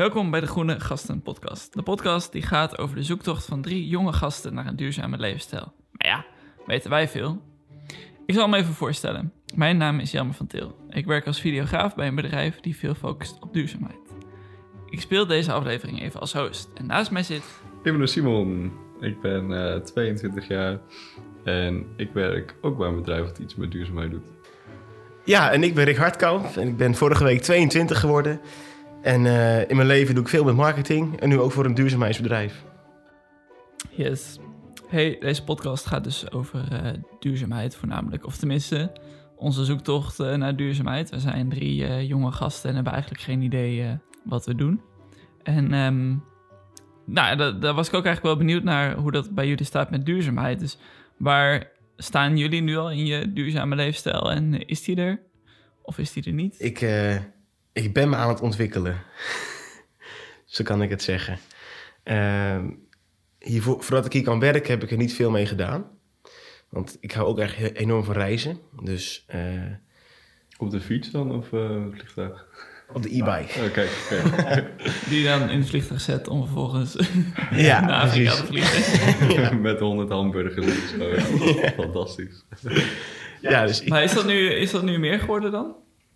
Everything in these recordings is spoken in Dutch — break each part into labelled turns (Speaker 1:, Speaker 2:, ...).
Speaker 1: Welkom bij de Groene Gasten Podcast. De podcast die gaat over de zoektocht van drie jonge gasten naar een duurzame levensstijl. Maar ja, weten wij veel? Ik zal me even voorstellen. Mijn naam is Jammer van Til. Ik werk als videograaf bij een bedrijf die veel focust op duurzaamheid. Ik speel deze aflevering even als host. En naast mij zit...
Speaker 2: Ik ben Simon. Ik ben eh 22 jaar. En ik werk ook bij een bedrijf dat iets met duurzaamheid doet.
Speaker 3: Ja, en ik ben Rick Hartkamp en ik ben vorige week 22 geworden. En eh, in mijn leven doe ik veel met marketing en nu ook voor een duurzaamheidsbedrijf.
Speaker 1: Yes. Hey, deze podcast gaat dus over eh, duurzaamheid voornamelijk. Of tenminste, onze zoektocht eh, naar duurzaamheid. We zijn drie jonge gasten en hebben eigenlijk geen idee wat we doen. En ehm, nou, da- daar was ik ook eigenlijk wel benieuwd naar hoe dat bij jullie staat met duurzaamheid. Dus waar staan jullie nu al in je duurzame leefstijl en is die er? Of is die er niet?
Speaker 3: Ik, ik ben me aan het ontwikkelen. Zo kan ik het zeggen. Ehm, hiervoor, voordat ik hier kan werken heb ik er niet veel mee gedaan. Want ik hou ook echt enorm van reizen. Dus eh,
Speaker 2: Op de fiets dan of eh, het vliegtuig?
Speaker 3: op de e-bike.
Speaker 2: Kijk, kijk.
Speaker 1: Die je dan in het vliegtuig zet om vervolgens
Speaker 3: Ja,
Speaker 1: naar Afrika
Speaker 3: precies.
Speaker 1: te vliegen.
Speaker 2: Met 100 hamburgers en zo. Fantastisch.
Speaker 3: Ja, dus ik,
Speaker 1: Maar is dat, nu, is dat nu meer geworden dan?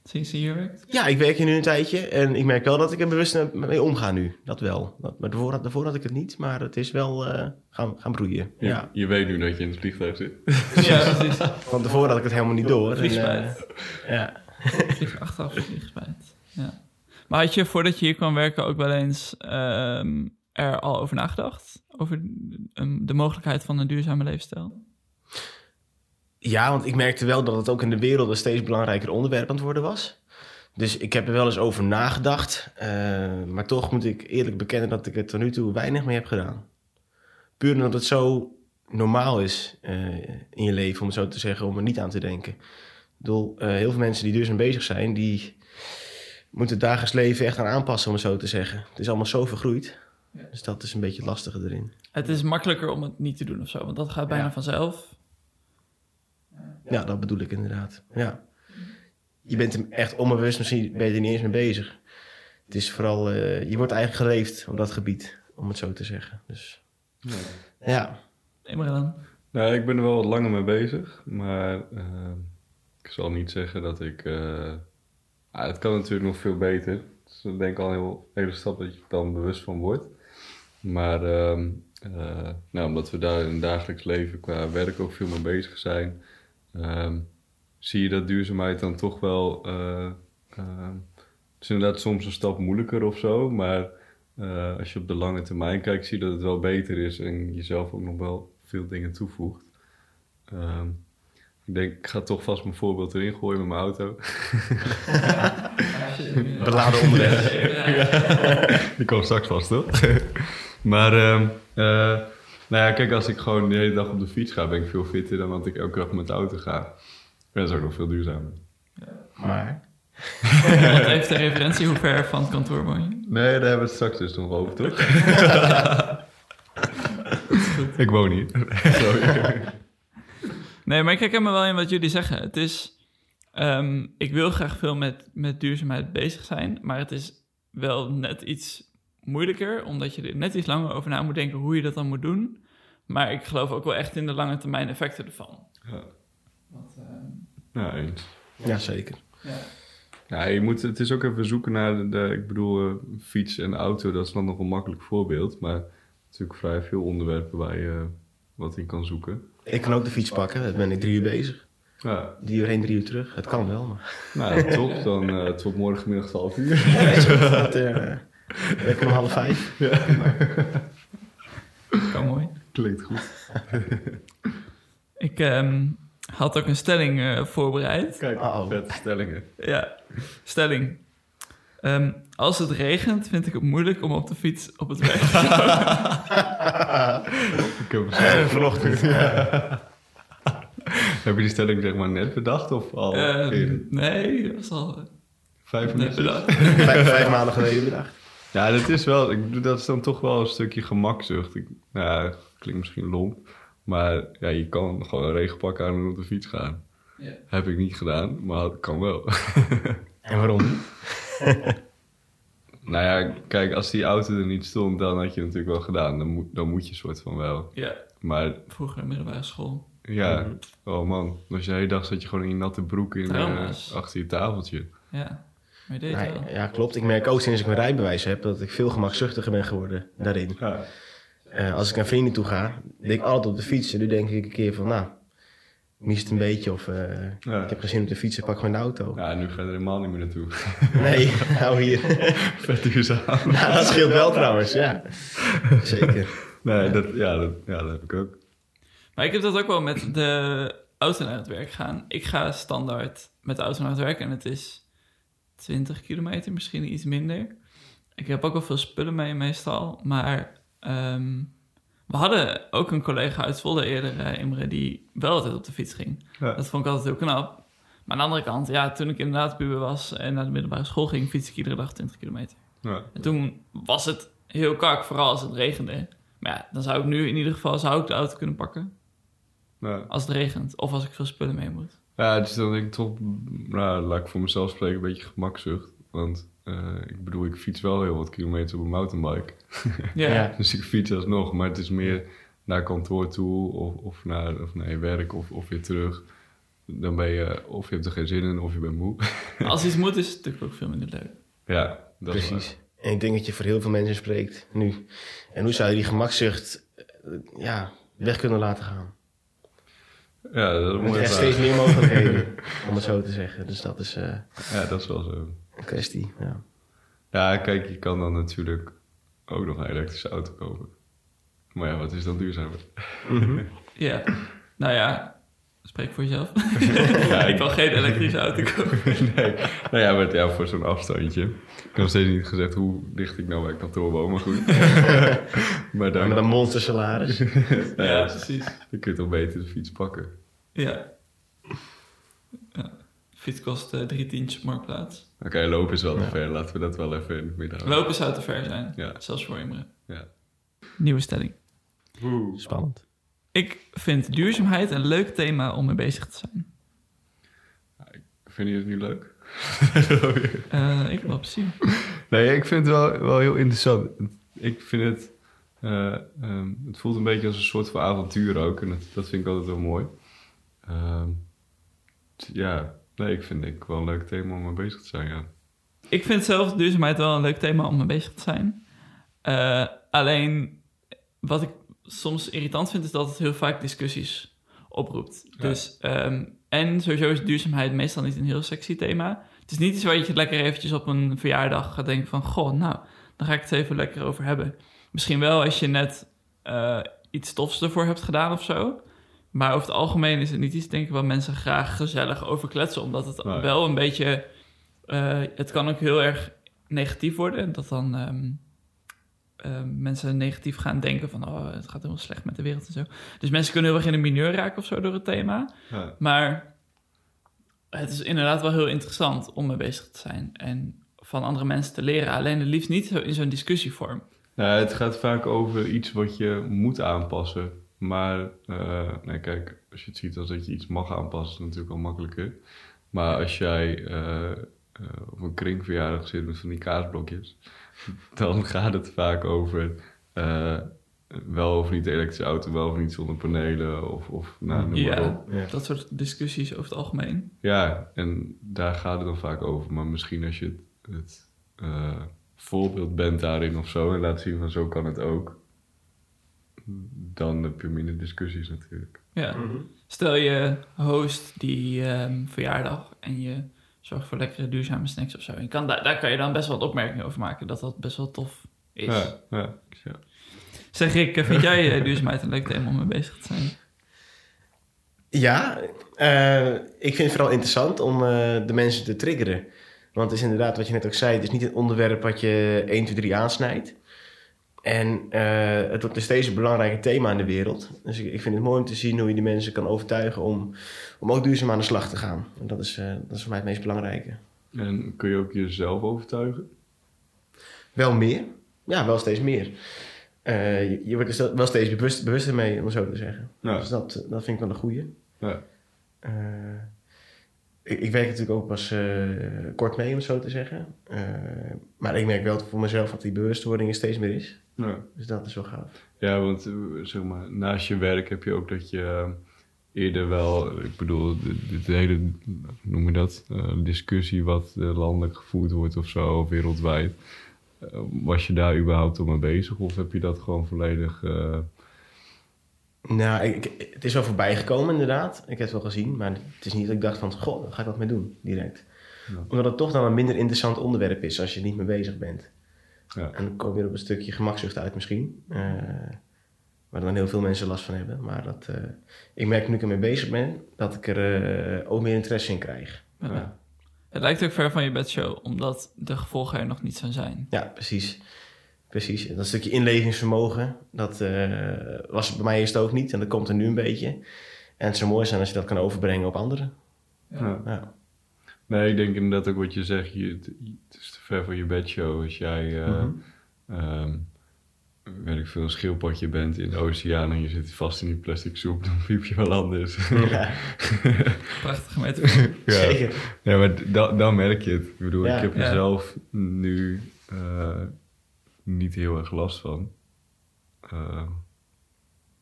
Speaker 1: Sinds je hier werkt?
Speaker 3: ja, ik werk hier nu een tijdje en ik merk wel dat ik er bewust mee omga nu. Dat wel. Dat, maar daarvoor, had- daarvoor had ik het niet, maar het is wel eh, gaan, gaan broeien.
Speaker 2: Je,
Speaker 3: Ja.
Speaker 2: je weet nu dat je in het vliegtuig zit.
Speaker 1: Ja, precies.
Speaker 3: Van tevoren had ik het helemaal niet door. En,
Speaker 1: Vliegspijt.
Speaker 3: eh, ja.
Speaker 1: Vlieg achteraf vliegspijt. Ja. Maar had je voordat je hier kwam werken ook wel eens ehm, er al over nagedacht? Over um, de mogelijkheid van een duurzame leefstijl?
Speaker 3: Ja, want ik merkte wel dat het ook in de wereld een steeds belangrijker onderwerp aan het worden was. Dus ik heb er wel eens over nagedacht. eh, maar toch moet ik eerlijk bekennen dat ik er tot nu toe weinig mee heb gedaan. Puur omdat het zo normaal is eh, in je leven, om het zo te zeggen, om er niet aan te denken. Ik bedoel, eh, heel veel mensen die duurzaam bezig zijn, die moeten het dagelijks leven echt aan aanpassen, om het zo te zeggen. Het is allemaal zo vergroeid. Dus dat is een beetje het lastige erin.
Speaker 1: Het is makkelijker om het niet te doen of zo, want dat gaat bijna
Speaker 3: Ja.
Speaker 1: vanzelf.
Speaker 3: Ja, dat bedoel ik inderdaad. Ja. Je bent er echt onbewust, misschien ben je er niet eens mee bezig. Het is vooral, eh, je wordt eigenlijk geleefd op dat gebied, om het zo te zeggen. Dus ja,
Speaker 1: Imran.
Speaker 2: Nou, ik ben er wel wat langer mee bezig. Maar eh, ik zal niet zeggen dat ik... eh, ah, het kan natuurlijk nog veel beter. Dus ik denk al een heel, hele stap dat je er dan bewust van wordt. Maar ehm, eh, nou, omdat we daar in het dagelijks leven qua werk ook veel mee bezig zijn... ehm, zie je dat duurzaamheid dan toch wel... eh, ehm, het is inderdaad soms een stap moeilijker of zo, maar eh, als je op de lange termijn kijkt, zie je dat het wel beter is en jezelf ook nog wel veel dingen toevoegt. Ehm, ik denk, ik ga toch vast mijn voorbeeld erin gooien met mijn auto.
Speaker 3: beladen onderweg.
Speaker 2: Die komt straks vast, toch? maar, eh, nou ja, kijk, als ik gewoon de hele dag op de fiets ga, ben ik veel fitter dan dat ik elke dag met de auto ga. En dat is ook nog veel duurzamer.
Speaker 3: Maar,
Speaker 1: Wat heeft de referentie? Hoe ver van het kantoor woon je?
Speaker 2: Nee, daar hebben we het straks dus nog over, toch? ik woon hier. Sorry.
Speaker 1: Nee, maar ik herken me wel in wat jullie zeggen. Het is, ehm, ik wil graag veel met, met duurzaamheid bezig zijn, maar het is wel net iets moeilijker, omdat je er net iets langer over na moet denken hoe je dat dan moet doen. Maar ik geloof ook wel echt in de lange termijn effecten ervan.
Speaker 2: Ja.
Speaker 1: Want, ehm,
Speaker 2: Nou, eens.
Speaker 3: ja, zeker.
Speaker 1: ja.
Speaker 2: Ja, je moet, het is ook even zoeken naar de, de- ik bedoel, eh, fiets en auto, dat is dan nog een makkelijk voorbeeld. Maar natuurlijk vrij veel onderwerpen waar je wat in kan zoeken.
Speaker 3: Ik kan ook de fiets pakken, dan ben ik drie uur bezig.
Speaker 2: Ja,
Speaker 3: Drie uur heen, drie uur terug. Het kan wel, maar...
Speaker 2: nou top, dan eh tot morgenmiddag 12 uur.
Speaker 3: Dat, eh ik om half vijf.
Speaker 1: Kan mooi.
Speaker 2: Klinkt goed.
Speaker 1: Ik ehm, had ook een stelling eh, voorbereid.
Speaker 2: Kijk,
Speaker 3: Uh-oh.
Speaker 2: vette stellingen.
Speaker 1: Ja, stelling. Ehm, als het regent, vind ik het moeilijk om op de fiets op het weg te gaan.
Speaker 2: Ik heb hem
Speaker 3: Vanochtend.
Speaker 2: Heb je die stelling zeg maar net bedacht of al
Speaker 1: Ehm, nee, dat was al eh,
Speaker 2: Vijf minuten?
Speaker 3: vijf, vijf maanden geleden bedacht.
Speaker 2: Ja, dat is wel, ik bedoel, dat is dan toch wel een stukje gemakzucht. Ik, nou ja, klinkt misschien lomp, maar ja, je kan gewoon een regenpak aan en op de fiets gaan.
Speaker 1: Ja.
Speaker 2: Heb ik niet gedaan, maar het kan wel.
Speaker 3: En waarom niet?
Speaker 2: Nou ja, kijk, als die auto er niet stond, dan had je het natuurlijk wel gedaan. Dan moet, dan moet je soort van wel.
Speaker 1: Ja,
Speaker 2: Maar
Speaker 1: vroeger in middelbare school.
Speaker 2: ja,
Speaker 3: Mhm.
Speaker 2: oh man. Als je de hele dag zat je gewoon in je natte broek in, eh, achter je tafeltje.
Speaker 1: Ja, maar je deed het
Speaker 3: Nee,
Speaker 1: wel.
Speaker 3: ja, klopt. Ik merk ook sinds ik mijn rijbewijs heb dat ik veel gemakzuchtiger ben geworden daarin.
Speaker 2: Ja.
Speaker 3: Eh, als ik naar vrienden toe ga, denk ik altijd op de fiets. En nu denk ik een keer van, nou, mis het een beetje of eh,
Speaker 2: Ja.
Speaker 3: ik heb geen zin op de fiets, pak gewoon de auto.
Speaker 2: ja, nu ga je er helemaal niet meer naartoe.
Speaker 3: Nee, nou hier.
Speaker 2: Vet duurzaam.
Speaker 3: nou, dat scheelt wel trouwens, ja. Zeker.
Speaker 2: Nee, dat, ja, dat, ja, dat heb ik ook.
Speaker 1: Maar ik heb dat ook wel met de auto naar het werk gaan. Ik ga standaard met de auto naar het werk en het is 20 kilometer, misschien iets minder. Ik heb ook wel veel spullen mee meestal, maar ehm, we hadden ook een collega uit Zwolle eerder, eh, Imre, die wel altijd op de fiets ging.
Speaker 2: Ja.
Speaker 1: Dat vond ik altijd heel knap. Maar aan de andere kant, ja, toen ik inderdaad puber was en naar de middelbare school ging, fiets ik iedere dag 20 kilometer.
Speaker 2: Ja.
Speaker 1: En toen was het heel kak, vooral als het regende. Maar ja, dan zou ik nu in ieder geval zou ik de auto kunnen pakken
Speaker 2: Ja.
Speaker 1: als het regent. Of als ik veel spullen mee moet.
Speaker 2: Ja, dus dan denk ik toch, nou, laat ik voor mezelf spreken, een beetje gemakzucht. Want eh, ik bedoel, ik fiets wel heel wat kilometer op een mountainbike.
Speaker 1: Ja,
Speaker 3: Ja.
Speaker 2: Dus ik fiets alsnog, maar het is meer naar kantoor toe of, of, naar, of naar je werk of, of weer terug. Dan ben je, of je hebt er geen zin in of je bent moe.
Speaker 1: Als iets moet is het natuurlijk ook veel minder leuk.
Speaker 2: ja, dat is
Speaker 3: Precies. En ik denk dat je voor heel veel mensen spreekt nu. En hoe zou je die gemakzucht eh, ja, weg kunnen laten gaan?
Speaker 2: Ja, dat
Speaker 3: Er zijn
Speaker 2: vraag.
Speaker 3: steeds meer mogelijkheden, om het zo te zeggen. Dus dat is eh,
Speaker 2: Ja, dat is wel zo.
Speaker 3: een kwestie. Ja.
Speaker 2: Ja, kijk, je kan dan natuurlijk ook nog een elektrische auto kopen. Maar ja, wat is dan duurzamer?
Speaker 1: Ja, nou ja, spreek voor jezelf. ik kan geen elektrische auto kopen.
Speaker 2: nee, nou ja, maar ja, voor zo'n afstandje. Ik heb nog steeds niet gezegd hoe dicht ik nou bij kantoor woon, maar goed. maar dan,
Speaker 3: Met een monster salaris.
Speaker 2: ja,
Speaker 1: Ja, precies.
Speaker 2: dan kun je toch beter de fiets pakken.
Speaker 1: Ja. ja. Fiets kost eh, drie tientjes op Marktplaats.
Speaker 2: Oké, lopen is wel te
Speaker 3: Ja.
Speaker 2: ver. Laten we dat wel even in het midden houden.
Speaker 1: Lopen zou te ver zijn.
Speaker 2: Ja.
Speaker 1: Zelfs voor Imre.
Speaker 2: Ja.
Speaker 1: Nieuwe stelling.
Speaker 3: Spannend.
Speaker 1: Ik vind duurzaamheid een leuk thema om mee bezig te zijn.
Speaker 2: Vind je het nu leuk?
Speaker 1: Eh, ik wel plezier.
Speaker 2: Nee, ik vind het wel, wel heel interessant. Ik vind het... eh, ehm, het voelt een beetje als een soort van avontuur ook. En dat, dat vind ik altijd wel mooi. Ehm, ja, nee, ik vind het wel een leuk thema om mee bezig te zijn, ja.
Speaker 1: Ik vind zelf duurzaamheid wel een leuk thema om mee bezig te zijn. Eh, alleen, wat ik soms irritant vind, is dat het heel vaak discussies oproept.
Speaker 2: Ja.
Speaker 1: Dus, ehm, en sowieso is duurzaamheid meestal niet een heel sexy thema. Het is niet iets waar je lekker eventjes op een verjaardag gaat denken van... Goh, nou, dan ga ik het even lekker over hebben. Misschien wel als je net eh, iets tofs ervoor hebt gedaan of zo. Maar over het algemeen is het niet iets, denk ik, waar mensen graag gezellig over kletsen. Omdat het
Speaker 2: Nee.
Speaker 1: wel een beetje... eh, het kan ook heel erg negatief worden. Dat dan ehm, ehm, mensen negatief gaan denken van... oh, het gaat helemaal slecht met de wereld en zo. Dus mensen kunnen heel erg in een mineur raken of zo door het thema.
Speaker 2: ja.
Speaker 1: Maar het is inderdaad wel heel interessant om mee bezig te zijn. En van andere mensen te leren. Alleen het liefst niet in zo'n discussievorm.
Speaker 2: Nou, het gaat vaak over iets wat je moet aanpassen. Maar, eh, nee, kijk, als je het ziet als dat je iets mag aanpassen, is het natuurlijk al makkelijker. Maar als jij eh, eh, op een kringverjaardag zit met van die kaasblokjes, dan gaat het vaak over eh, wel of niet de elektrische auto, wel of niet zonder panelen, of, of nou, noem maar
Speaker 1: Ja,
Speaker 2: op.
Speaker 3: Ja.
Speaker 1: dat soort discussies over het algemeen.
Speaker 2: Ja, en daar gaat het dan vaak over. Maar misschien als je het, het eh, voorbeeld bent daarin of zo en laat zien van zo kan het ook, dan heb je minder discussies natuurlijk.
Speaker 1: Ja. Stel je host die ehm, verjaardag en je zorgt voor lekkere duurzame snacks of zo. Je kan, daar, daar kan je dan best wel wat opmerkingen over maken dat dat best wel tof is.
Speaker 2: Ja, ja, ja.
Speaker 1: Zeg Rick, vind jij eh, duurzaamheid een leuk thema om mee bezig te zijn?
Speaker 3: Ja, eh, ik vind het vooral interessant om eh, de mensen te triggeren. Want het is inderdaad, wat je net ook zei, het is niet een onderwerp wat je 1, 2, 3 aansnijdt. En eh, het wordt nog steeds een belangrijk thema in de wereld. Dus ik, ik vind het mooi om te zien hoe je die mensen kan overtuigen om, om ook duurzaam aan de slag te gaan. En dat is, eh, dat is voor mij het meest belangrijke.
Speaker 2: En kun je ook jezelf overtuigen?
Speaker 3: Wel meer? Ja, wel steeds meer. Eh, je, je wordt er wel steeds bewust, bewuster mee, om zo te zeggen.
Speaker 2: Ja.
Speaker 3: Dus dat, dat vind ik wel een goeie.
Speaker 2: Ja.
Speaker 3: Ik, ik werk natuurlijk ook pas eh, kort mee, om het zo te zeggen. Eh, maar ik merk wel voor mezelf dat die bewustwording er steeds meer is.
Speaker 2: Ja.
Speaker 3: Dus dat is wel gaaf.
Speaker 2: Ja, want eh, zeg maar, naast je werk heb je ook dat je eerder wel, ik bedoel, de hele, noem je dat, discussie wat landelijk gevoerd wordt of zo, of wereldwijd. Was je daar überhaupt al mee bezig of heb je dat gewoon volledig...
Speaker 3: Nou, ik, ik- het is wel voorbij gekomen inderdaad. Ik heb het wel gezien, maar het is niet dat ik dacht van... Goh, daar ga ik wat mee doen, direct.
Speaker 2: Ja.
Speaker 3: Omdat het toch dan een minder interessant onderwerp is als je er niet mee bezig bent.
Speaker 2: ja.
Speaker 3: En dan kom je weer op een stukje gemakzucht uit misschien. eh, waar dan heel veel mensen last van hebben. Maar dat, eh, ik merk nu ik ermee bezig ben, dat ik er eh, ook meer interesse in krijg.
Speaker 1: Ja.
Speaker 3: Ja.
Speaker 1: Het lijkt ook ver van je bedshow, omdat de gevolgen er nog niet zo zijn.
Speaker 3: Ja, precies. Precies. Dat stukje inlevingsvermogen, dat eh, was bij mij eerst ook niet. En dat komt er nu een beetje. En het zou mooi zijn als je dat kan overbrengen op anderen.
Speaker 2: Ja.
Speaker 3: Ja.
Speaker 2: Nee, ik denk inderdaad ook wat je zegt, je, het, is te ver van je bedshow. Als jij, ehm, weet ik veel, een schildpadje bent in de oceaan en je zit vast in die plastic soep, dan piep je wel anders.
Speaker 3: Ja,
Speaker 1: Prachtige metafoor.
Speaker 2: Ja.
Speaker 3: zeker.
Speaker 2: Ja, maar d- dan, dan merk je het. Ik bedoel,
Speaker 3: Ja.
Speaker 2: ik heb er
Speaker 1: Ja.
Speaker 2: zelf nu eh, niet heel erg last van. Eh,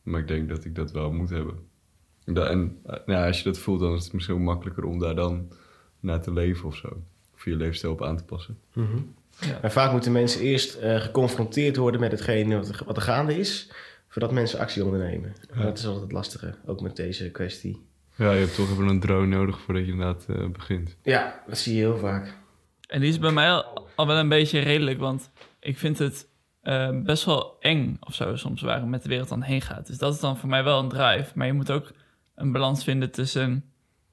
Speaker 2: maar ik denk dat ik dat wel moet hebben. Da- en eh, nou, ja, als je dat voelt, dan is het misschien ook makkelijker om daar dan naar te leven of zo. Of je leefstijl op aan te passen.
Speaker 3: Mhm.
Speaker 1: Ja.
Speaker 3: Maar vaak moeten mensen eerst eh, geconfronteerd worden met hetgene wat er, wat er gaande is, voordat mensen actie ondernemen.
Speaker 2: Ja.
Speaker 3: Dat is altijd het lastige, ook met deze kwestie.
Speaker 2: Ja, je hebt toch even een drone nodig voordat je inderdaad eh, begint.
Speaker 3: Ja, dat zie je heel vaak.
Speaker 1: En die is bij mij al, al wel een beetje redelijk, want ik vind het eh, best wel eng of zo soms waar het met de wereld dan heen gaat. Dus dat is dan voor mij wel een drive. Maar je moet ook een balans vinden tussen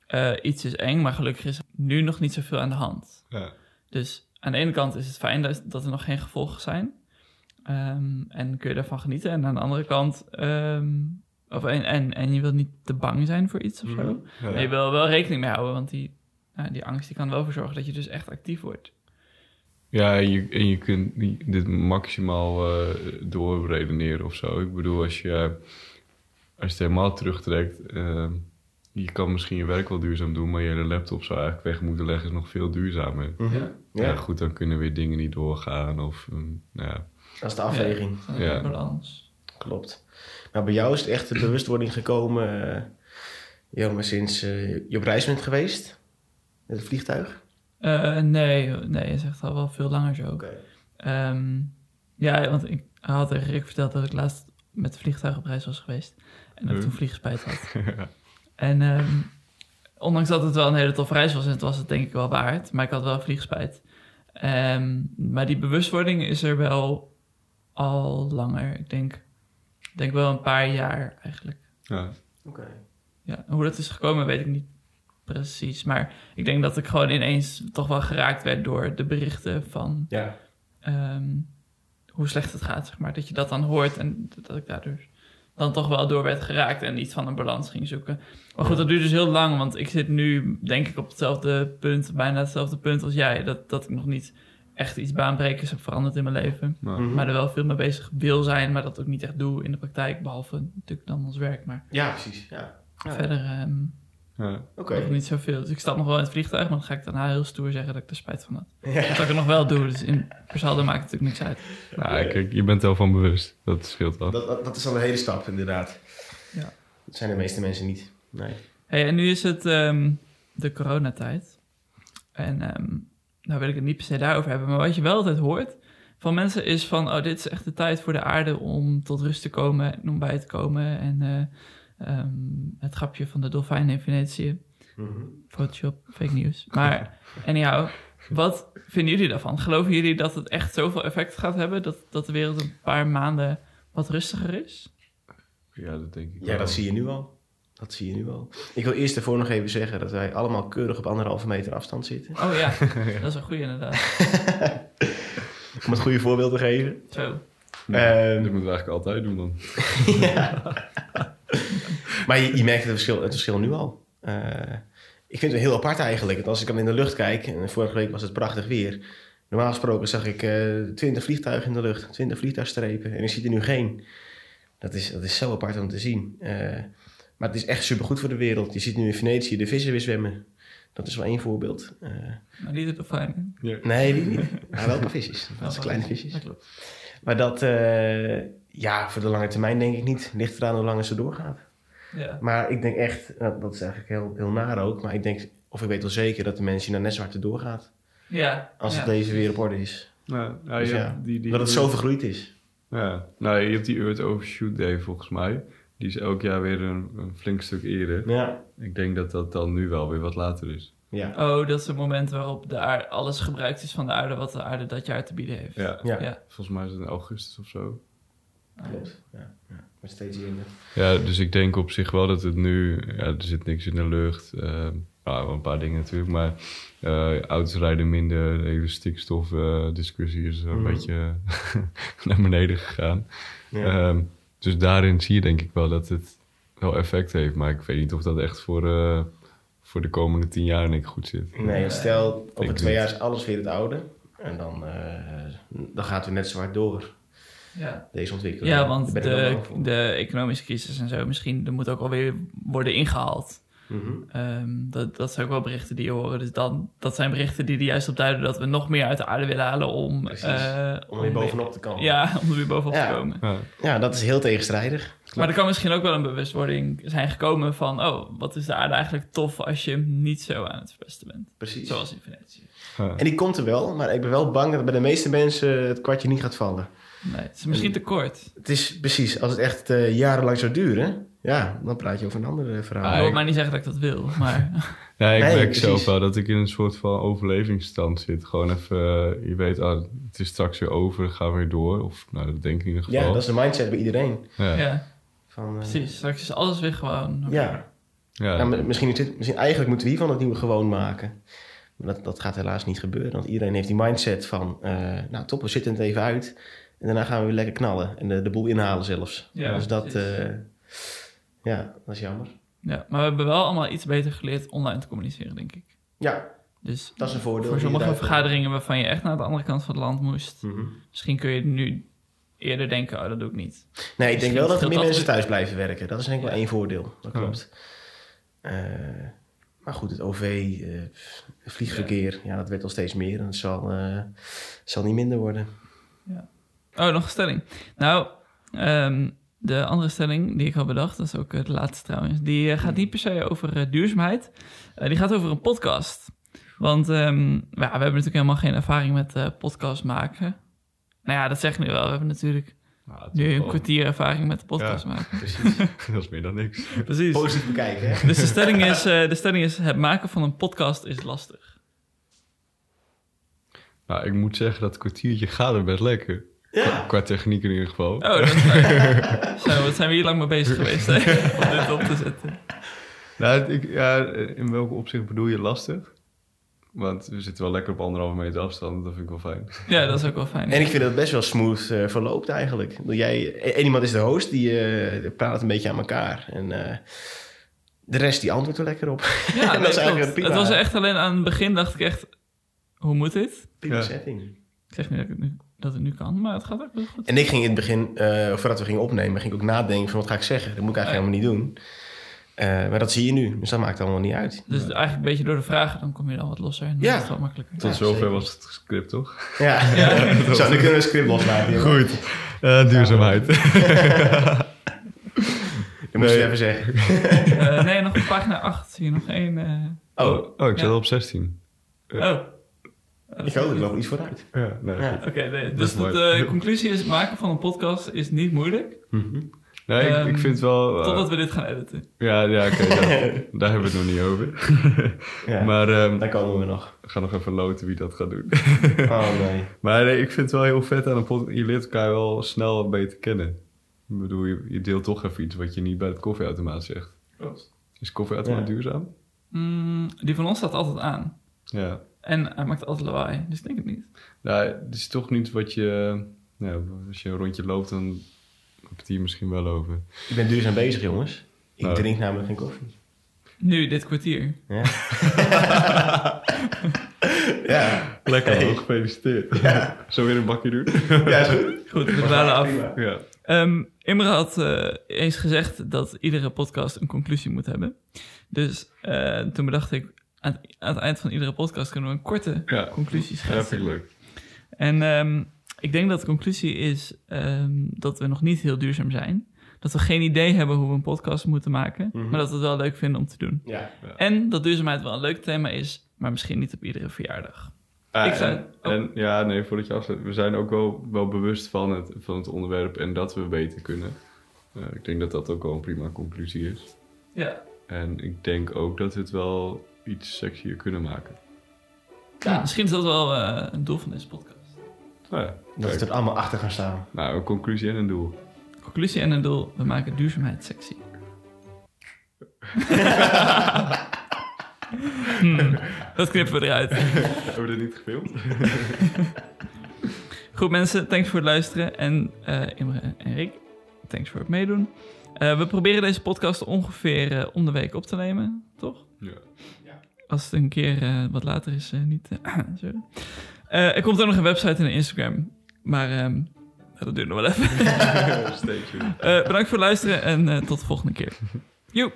Speaker 1: eh, iets is eng, maar gelukkig is er nu nog niet zoveel aan de hand.
Speaker 2: Ja.
Speaker 1: Dus aan de ene kant is het fijn dat, dat er nog geen gevolgen zijn. Ehm, en kun je daarvan genieten. En aan de andere kant, ehm, of en, en, en je wilt niet te bang zijn voor iets of zo.
Speaker 2: Ja.
Speaker 1: Maar je wil wel rekening mee houden, want die, nou, die angst die kan er wel voor zorgen dat je dus echt actief wordt.
Speaker 2: Ja, en je, en je kunt dit maximaal eh doorredeneren of zo. Ik bedoel, als je, als je het helemaal terugtrekt, eh, je kan misschien je werk wel duurzaam doen, maar je hele laptop zou eigenlijk weg moeten leggen, is nog veel duurzamer.
Speaker 1: Ja.
Speaker 2: Ja.
Speaker 3: Ja,
Speaker 2: goed, dan kunnen weer dingen niet doorgaan of, nou ja.
Speaker 3: dat is de afweging.
Speaker 1: Ja, balans.
Speaker 3: Klopt. Maar bij jou is het echt de bewustwording gekomen, eh ja, maar sinds eh, je op reis bent geweest met het vliegtuig?
Speaker 1: Eh, nee, nee, het is echt al wel veel langer zo. Ehm, ja, want ik had tegen Rick verteld dat ik laatst met het vliegtuig op reis was geweest. En dat ik toen vliegspijt had. En ehm, ondanks dat het wel een hele toffe reis was, en het was het denk ik wel waard, maar ik had wel vliegspijt. Ehm, maar die bewustwording is er wel al langer. Ik denk, denk wel een paar jaar eigenlijk.
Speaker 2: ja.
Speaker 3: Oké.
Speaker 1: Ja, hoe dat is gekomen weet ik niet precies. Maar ik denk dat ik gewoon ineens toch wel geraakt werd door de berichten van
Speaker 3: Ja.
Speaker 1: ehm, hoe slecht het gaat, zeg maar. Dat je dat dan hoort en dat ik daardoor dan toch wel door werd geraakt en iets van een balans ging zoeken. Maar goed, dat duurt dus heel lang, want ik zit nu denk ik op hetzelfde punt, bijna hetzelfde punt als jij. Dat, dat ik nog niet echt iets baanbrekers heb veranderd in mijn leven.
Speaker 2: Maar.
Speaker 1: Maar er wel veel mee bezig wil zijn, maar dat ook niet echt doe in de praktijk. Behalve natuurlijk dan ons werk, maar
Speaker 3: Ja, precies. Ja. Ja.
Speaker 1: verder ehm,
Speaker 2: ja.
Speaker 3: Oké.
Speaker 1: nog niet zoveel. Dus ik stap nog wel in het vliegtuig, maar dan ga ik daarna heel stoer zeggen dat ik er spijt van had.
Speaker 3: Ja.
Speaker 1: Dat ik het nog wel doe, dus in per saldo maakt het natuurlijk niks uit.
Speaker 2: Nou, kijk, je bent er wel van bewust. Dat scheelt wel.
Speaker 3: Dat, dat, dat is al een hele stap, inderdaad.
Speaker 1: Ja.
Speaker 3: Dat zijn de meeste mensen niet. Nee.
Speaker 1: Hey, en nu is het ehm, de coronatijd. En ehm nou wil ik het niet per se daarover hebben, maar wat je wel altijd hoort van mensen is van, oh, dit is echt de tijd voor de aarde om tot rust te komen en om bij te komen. En eh, ehm, het grapje van de dolfijnen in Venetië,
Speaker 3: Mhm.
Speaker 1: Photoshop, fake news. Maar anyhow, wat vinden jullie daarvan? Geloven jullie dat het echt zoveel effect gaat hebben, dat, dat de wereld een paar maanden wat rustiger is?
Speaker 2: Ja, dat denk ik
Speaker 3: Ja,
Speaker 2: wel.
Speaker 3: dat zie je nu al. Dat zie je nu al. Ik wil eerst ervoor nog even zeggen dat wij allemaal keurig op anderhalve meter afstand zitten.
Speaker 1: Oh ja, dat is een goede inderdaad.
Speaker 3: Om het goede voorbeeld te geven.
Speaker 1: Zo.
Speaker 2: Ja,
Speaker 3: Ehm,
Speaker 2: dat moeten we eigenlijk altijd doen dan.
Speaker 3: ja. Maar je, je merkt het verschil, het verschil nu al. Eh, ik vind het heel apart eigenlijk. Want als ik dan in de lucht kijk, en vorige week was het prachtig weer. Normaal gesproken zag ik eh 20 vliegtuigen in de lucht, 20 vliegtuigstrepen. En ik zie er nu geen. Dat is, dat is zo apart om te zien. Eh, maar het is echt supergoed voor de wereld. Je ziet nu in Venetië de vissen weer zwemmen. Dat is wel één voorbeeld. Eh,
Speaker 1: Maar niet de dolfijn.
Speaker 2: Ja.
Speaker 3: nee, die niet. Maar wel qua visjes. Dat zijn kleine visjes. Maar dat, eh, ja, voor de lange termijn denk ik niet. Ligt eraan hoe lang het zo doorgaat.
Speaker 1: Ja.
Speaker 3: Maar ik denk echt, nou, dat is eigenlijk heel, heel naar ook. Maar ik denk, of ik weet wel zeker dat de mensen naar net zo hard doorgaat.
Speaker 1: Ja.
Speaker 3: Als
Speaker 1: ja.
Speaker 3: het leven weer op orde is.
Speaker 2: Nou, nou,
Speaker 3: Dus ja,
Speaker 2: die, die,
Speaker 3: dat het zo vergroeid is.
Speaker 2: Ja, nou, je hebt die Earth Overshoot Day volgens mij. Die is elk jaar weer een, een flink stuk eerder.
Speaker 3: Ja.
Speaker 2: Ik denk dat dat dan nu wel weer wat later is.
Speaker 3: Ja.
Speaker 1: Oh, dat is het moment waarop de aarde, alles gebruikt is van de aarde wat de aarde dat jaar te bieden heeft.
Speaker 2: Ja,
Speaker 3: Ja.
Speaker 1: Ja.
Speaker 2: volgens mij is het in augustus of zo.
Speaker 3: Klopt. Ja. ja. Maar steeds eerder.
Speaker 2: Ja, dus ik denk op zich wel dat het nu... Ja, er zit niks in de lucht. eh, nou, een paar dingen natuurlijk. Maar eh, auto's rijden minder. De hele stikstofdiscussie is een
Speaker 3: Mhm.
Speaker 2: beetje naar beneden gegaan.
Speaker 3: Ja.
Speaker 2: Ehm, dus daarin zie je denk ik wel dat het wel effect heeft. Maar ik weet niet of dat echt voor, eh, voor de komende tien jaar ik goed zit.
Speaker 3: Nee, stel over twee jaar is alles weer het oude. En dan, eh, dan gaat het net zo hard door,
Speaker 1: Ja.
Speaker 3: deze ontwikkeling.
Speaker 1: Ja, want de, de economische crisis en zo, misschien, er moet ook alweer worden ingehaald.
Speaker 3: Mhm.
Speaker 1: Ehm, dat, dat zijn ook wel berichten die je horen. Dus dan, dat zijn berichten die er juist op duiden dat we nog meer uit de aarde willen halen om... Eh,
Speaker 3: Om er weer bovenop te komen.
Speaker 1: Ja, om er weer bovenop
Speaker 3: Ja.
Speaker 1: te komen.
Speaker 2: Ja.
Speaker 3: Ja, dat is heel tegenstrijdig.
Speaker 1: Maar er kan misschien ook wel een bewustwording zijn gekomen van... oh, wat is de aarde eigenlijk tof als je hem niet zo aan het verpesten bent.
Speaker 3: Precies.
Speaker 1: Zoals in Venetië.
Speaker 2: Ja.
Speaker 3: En die komt er wel, maar ik ben wel bang dat bij de meeste mensen het kwartje niet gaat vallen.
Speaker 1: Nee, het is misschien te kort.
Speaker 3: Het is precies, als het echt eh, jarenlang zou duren, ja, dan praat je over een ander verhaal.
Speaker 2: Ah,
Speaker 1: ik wil maar niet zeggen dat ik dat wil, maar...
Speaker 2: Ja, ik
Speaker 3: Nee,
Speaker 2: merk
Speaker 3: precies.
Speaker 2: zelf wel dat ik in een soort van overlevingsstand zit. Gewoon even, eh, je weet, ah, het is straks weer over, ga weer door. Of, nou, dat denk ik in ieder geval.
Speaker 3: ja, dat is de mindset bij iedereen.
Speaker 2: ja.
Speaker 1: ja,
Speaker 3: Van, eh,
Speaker 1: precies. Straks is alles weer gewoon...
Speaker 3: Ja,
Speaker 2: Ja,
Speaker 3: Ja, maar misschien, is dit- misschien eigenlijk moeten we hiervan het nieuwe gewoon maken. Maar dat, dat gaat helaas niet gebeuren. Want iedereen heeft die mindset van... eh, nou top, we zitten het even uit. En daarna gaan we weer lekker knallen. En de, de boel inhalen zelfs.
Speaker 1: Ja,
Speaker 3: dus dat... eh, ja, dat is jammer.
Speaker 1: Ja, maar we hebben wel allemaal iets beter geleerd online te communiceren, denk ik.
Speaker 3: Ja,
Speaker 1: Dus
Speaker 3: dat is een voordeel.
Speaker 1: voor sommige vergaderingen waarvan je echt naar de andere kant van het land moest...
Speaker 3: Mhm.
Speaker 1: misschien kun je nu eerder denken, oh, dat doe ik niet.
Speaker 3: Nee, ik denk wel dat er meer mensen thuis blijven werken. Dat is denk ik wel één voordeel. Dat klopt. Eh, goed, het OV, eh, vliegverkeer, ja. dat werd al steeds meer. En het zal, eh, zal niet minder worden.
Speaker 1: Oh, nog een stelling. Nou, ehm, de andere stelling die ik had bedacht, dat is ook eh, de laatste trouwens, die eh, gaat niet per se over eh, duurzaamheid. Eh, die gaat over een podcast. Want ehm, ja, we hebben natuurlijk helemaal geen ervaring met eh podcast maken. Nou ja, dat zeg ik nu wel. We hebben natuurlijk
Speaker 2: Nou, het
Speaker 1: nu een kwartier ervaring met de podcast maken.
Speaker 3: Precies.
Speaker 2: dat is meer dan niks.
Speaker 1: Precies.
Speaker 3: Positief bekijken, hè?
Speaker 1: Dus de stelling, is, eh, de stelling is, het maken van een podcast is lastig.
Speaker 2: Nou, ik moet zeggen, dat kwartiertje gaat er best lekker. Qua,
Speaker 3: Ja.
Speaker 2: qua techniek in ieder geval.
Speaker 1: Oh, dat is waar. Zo, wat zijn we hier lang mee bezig geweest hè? om dit op te zetten.
Speaker 2: Nou, ik, ja, in welk opzicht bedoel je lastig? Want we zitten wel lekker op anderhalve meter afstand. Dat vind ik wel fijn.
Speaker 1: Ja, dat is ook wel fijn.
Speaker 3: En ik vind dat het best wel smooth eh, verloopt eigenlijk. Ik bedoel, Jij, één iemand is de host, die eh, praat een beetje aan elkaar. En eh, de rest die antwoordt er lekker op.
Speaker 1: Ja,
Speaker 3: dat
Speaker 1: nee,
Speaker 3: is eigenlijk
Speaker 1: klopt.
Speaker 3: prima.
Speaker 1: Het was echt alleen aan het begin dacht ik echt, hoe moet dit?
Speaker 3: Prima
Speaker 2: Ja.
Speaker 3: setting.
Speaker 1: Ik zeg niet dat, ik het nu, dat het nu kan, maar het gaat ook wel goed.
Speaker 3: En ik ging in het begin, eh, voordat we gingen opnemen, ging ik ook nadenken van wat ga ik zeggen. Dat moet ik eigenlijk helemaal niet doen. Eh, maar dat zie je nu, dus dat maakt allemaal niet uit.
Speaker 1: Dus eigenlijk een beetje door de vragen, dan kom je dan wat losser en dan
Speaker 3: Ja.
Speaker 1: is het wel makkelijker.
Speaker 2: Tot
Speaker 3: Ja,
Speaker 2: zover
Speaker 3: zeker.
Speaker 2: was het script, toch?
Speaker 3: Ja,
Speaker 1: Ja.
Speaker 3: Zo, nu kunnen we een script losmaken. jongen.
Speaker 2: Goed. Eh, duurzaamheid.
Speaker 3: Dat moest je even zeggen.
Speaker 1: Eh, nee, nog op pagina 8 zie je nog één... eh,
Speaker 3: Oh,
Speaker 2: Oh, ik al op 16.
Speaker 1: oh.
Speaker 3: ik hoop, ik loop iets vooruit.
Speaker 2: Ja, nee.
Speaker 1: Oké, nee, dus de conclusie is, het maken van een podcast is niet moeilijk,
Speaker 3: Mhm.
Speaker 2: Nee, ik,
Speaker 1: Ehm,
Speaker 2: ik vind wel... eh,
Speaker 1: totdat we dit gaan editen.
Speaker 2: Ja, ja oké. daar, daar hebben we het nog niet over.
Speaker 3: Ja,
Speaker 2: Maar ehm,
Speaker 3: daar komen we nog.
Speaker 2: we gaan nog even loten wie dat gaat doen.
Speaker 3: Oh nee.
Speaker 2: Maar nee, ik vind het wel heel vet aan een podcast. Je leert elkaar wel snel beter kennen. Ik bedoel, je, je deelt toch even iets wat je niet bij het koffieautomaat zegt. Is koffieautomaat
Speaker 3: Ja.
Speaker 2: duurzaam?
Speaker 1: Mm, die van ons staat altijd aan.
Speaker 2: Ja.
Speaker 1: En hij maakt altijd lawaai, dus ik denk het niet.
Speaker 2: Nou, het is toch niet wat je... Nou, als je een rondje loopt, dan hier misschien wel over.
Speaker 3: Ik ben duurzaam bezig, jongens. Ik
Speaker 2: Nou.
Speaker 3: drink namelijk geen koffie.
Speaker 1: Nu, dit kwartier.
Speaker 3: Ja. ja.
Speaker 2: Lekker
Speaker 3: Hey.
Speaker 2: hoor, gefeliciteerd. Zo weer een bakje doen?
Speaker 3: Ja, is goed.
Speaker 1: Goed, we dwalen af.
Speaker 2: Ja.
Speaker 1: Ehm, Imre had eh, eens gezegd dat iedere podcast een conclusie moet hebben. Dus eh, toen bedacht ik, aan, het- aan het eind van iedere podcast kunnen we een korte
Speaker 2: Ja,
Speaker 1: conclusie
Speaker 2: Ja, vind
Speaker 1: schetsen.
Speaker 2: ik leuk.
Speaker 1: En ehm, ik denk dat de conclusie is ehm, dat we nog niet heel duurzaam zijn. Dat we geen idee hebben hoe we een podcast moeten maken.
Speaker 3: Mhm.
Speaker 1: Maar dat we het wel leuk vinden om te doen.
Speaker 3: Ja.
Speaker 1: En dat duurzaamheid wel een leuk thema is, maar misschien niet op iedere verjaardag.
Speaker 2: Ah,
Speaker 1: Ik zou-
Speaker 2: en, en ja, nee, voordat je afsluit. We zijn ook wel, wel bewust van het, van het onderwerp en dat we beter kunnen. Eh, ik denk dat dat ook wel een prima conclusie is.
Speaker 1: Ja.
Speaker 2: En ik denk ook dat we het wel iets sexier kunnen maken.
Speaker 1: ja misschien is dat wel eh, een doel van deze podcast.
Speaker 2: Nou ja,
Speaker 3: Dat we
Speaker 2: kijk.
Speaker 3: er allemaal achter gaan staan.
Speaker 2: nou, een conclusie en een doel.
Speaker 1: Conclusie en een doel, we maken duurzaamheid sexy. Hmm, dat knippen we eruit.
Speaker 2: Hebben we dit niet gefilmd?
Speaker 1: Goed mensen, thanks voor het luisteren. En eh Imre en Rick, thanks voor het meedoen. Eh, we proberen deze podcast ongeveer eh, om de week op te nemen, toch?
Speaker 2: Ja.
Speaker 1: Als het een keer eh, wat later is, eh, niet. sorry. Eh, er komt ook nog een website en een Instagram. Maar ehm, dat duurt nog wel even.
Speaker 2: Stay tuned.
Speaker 1: Eh, bedankt voor het luisteren en eh, tot de volgende keer. Joep!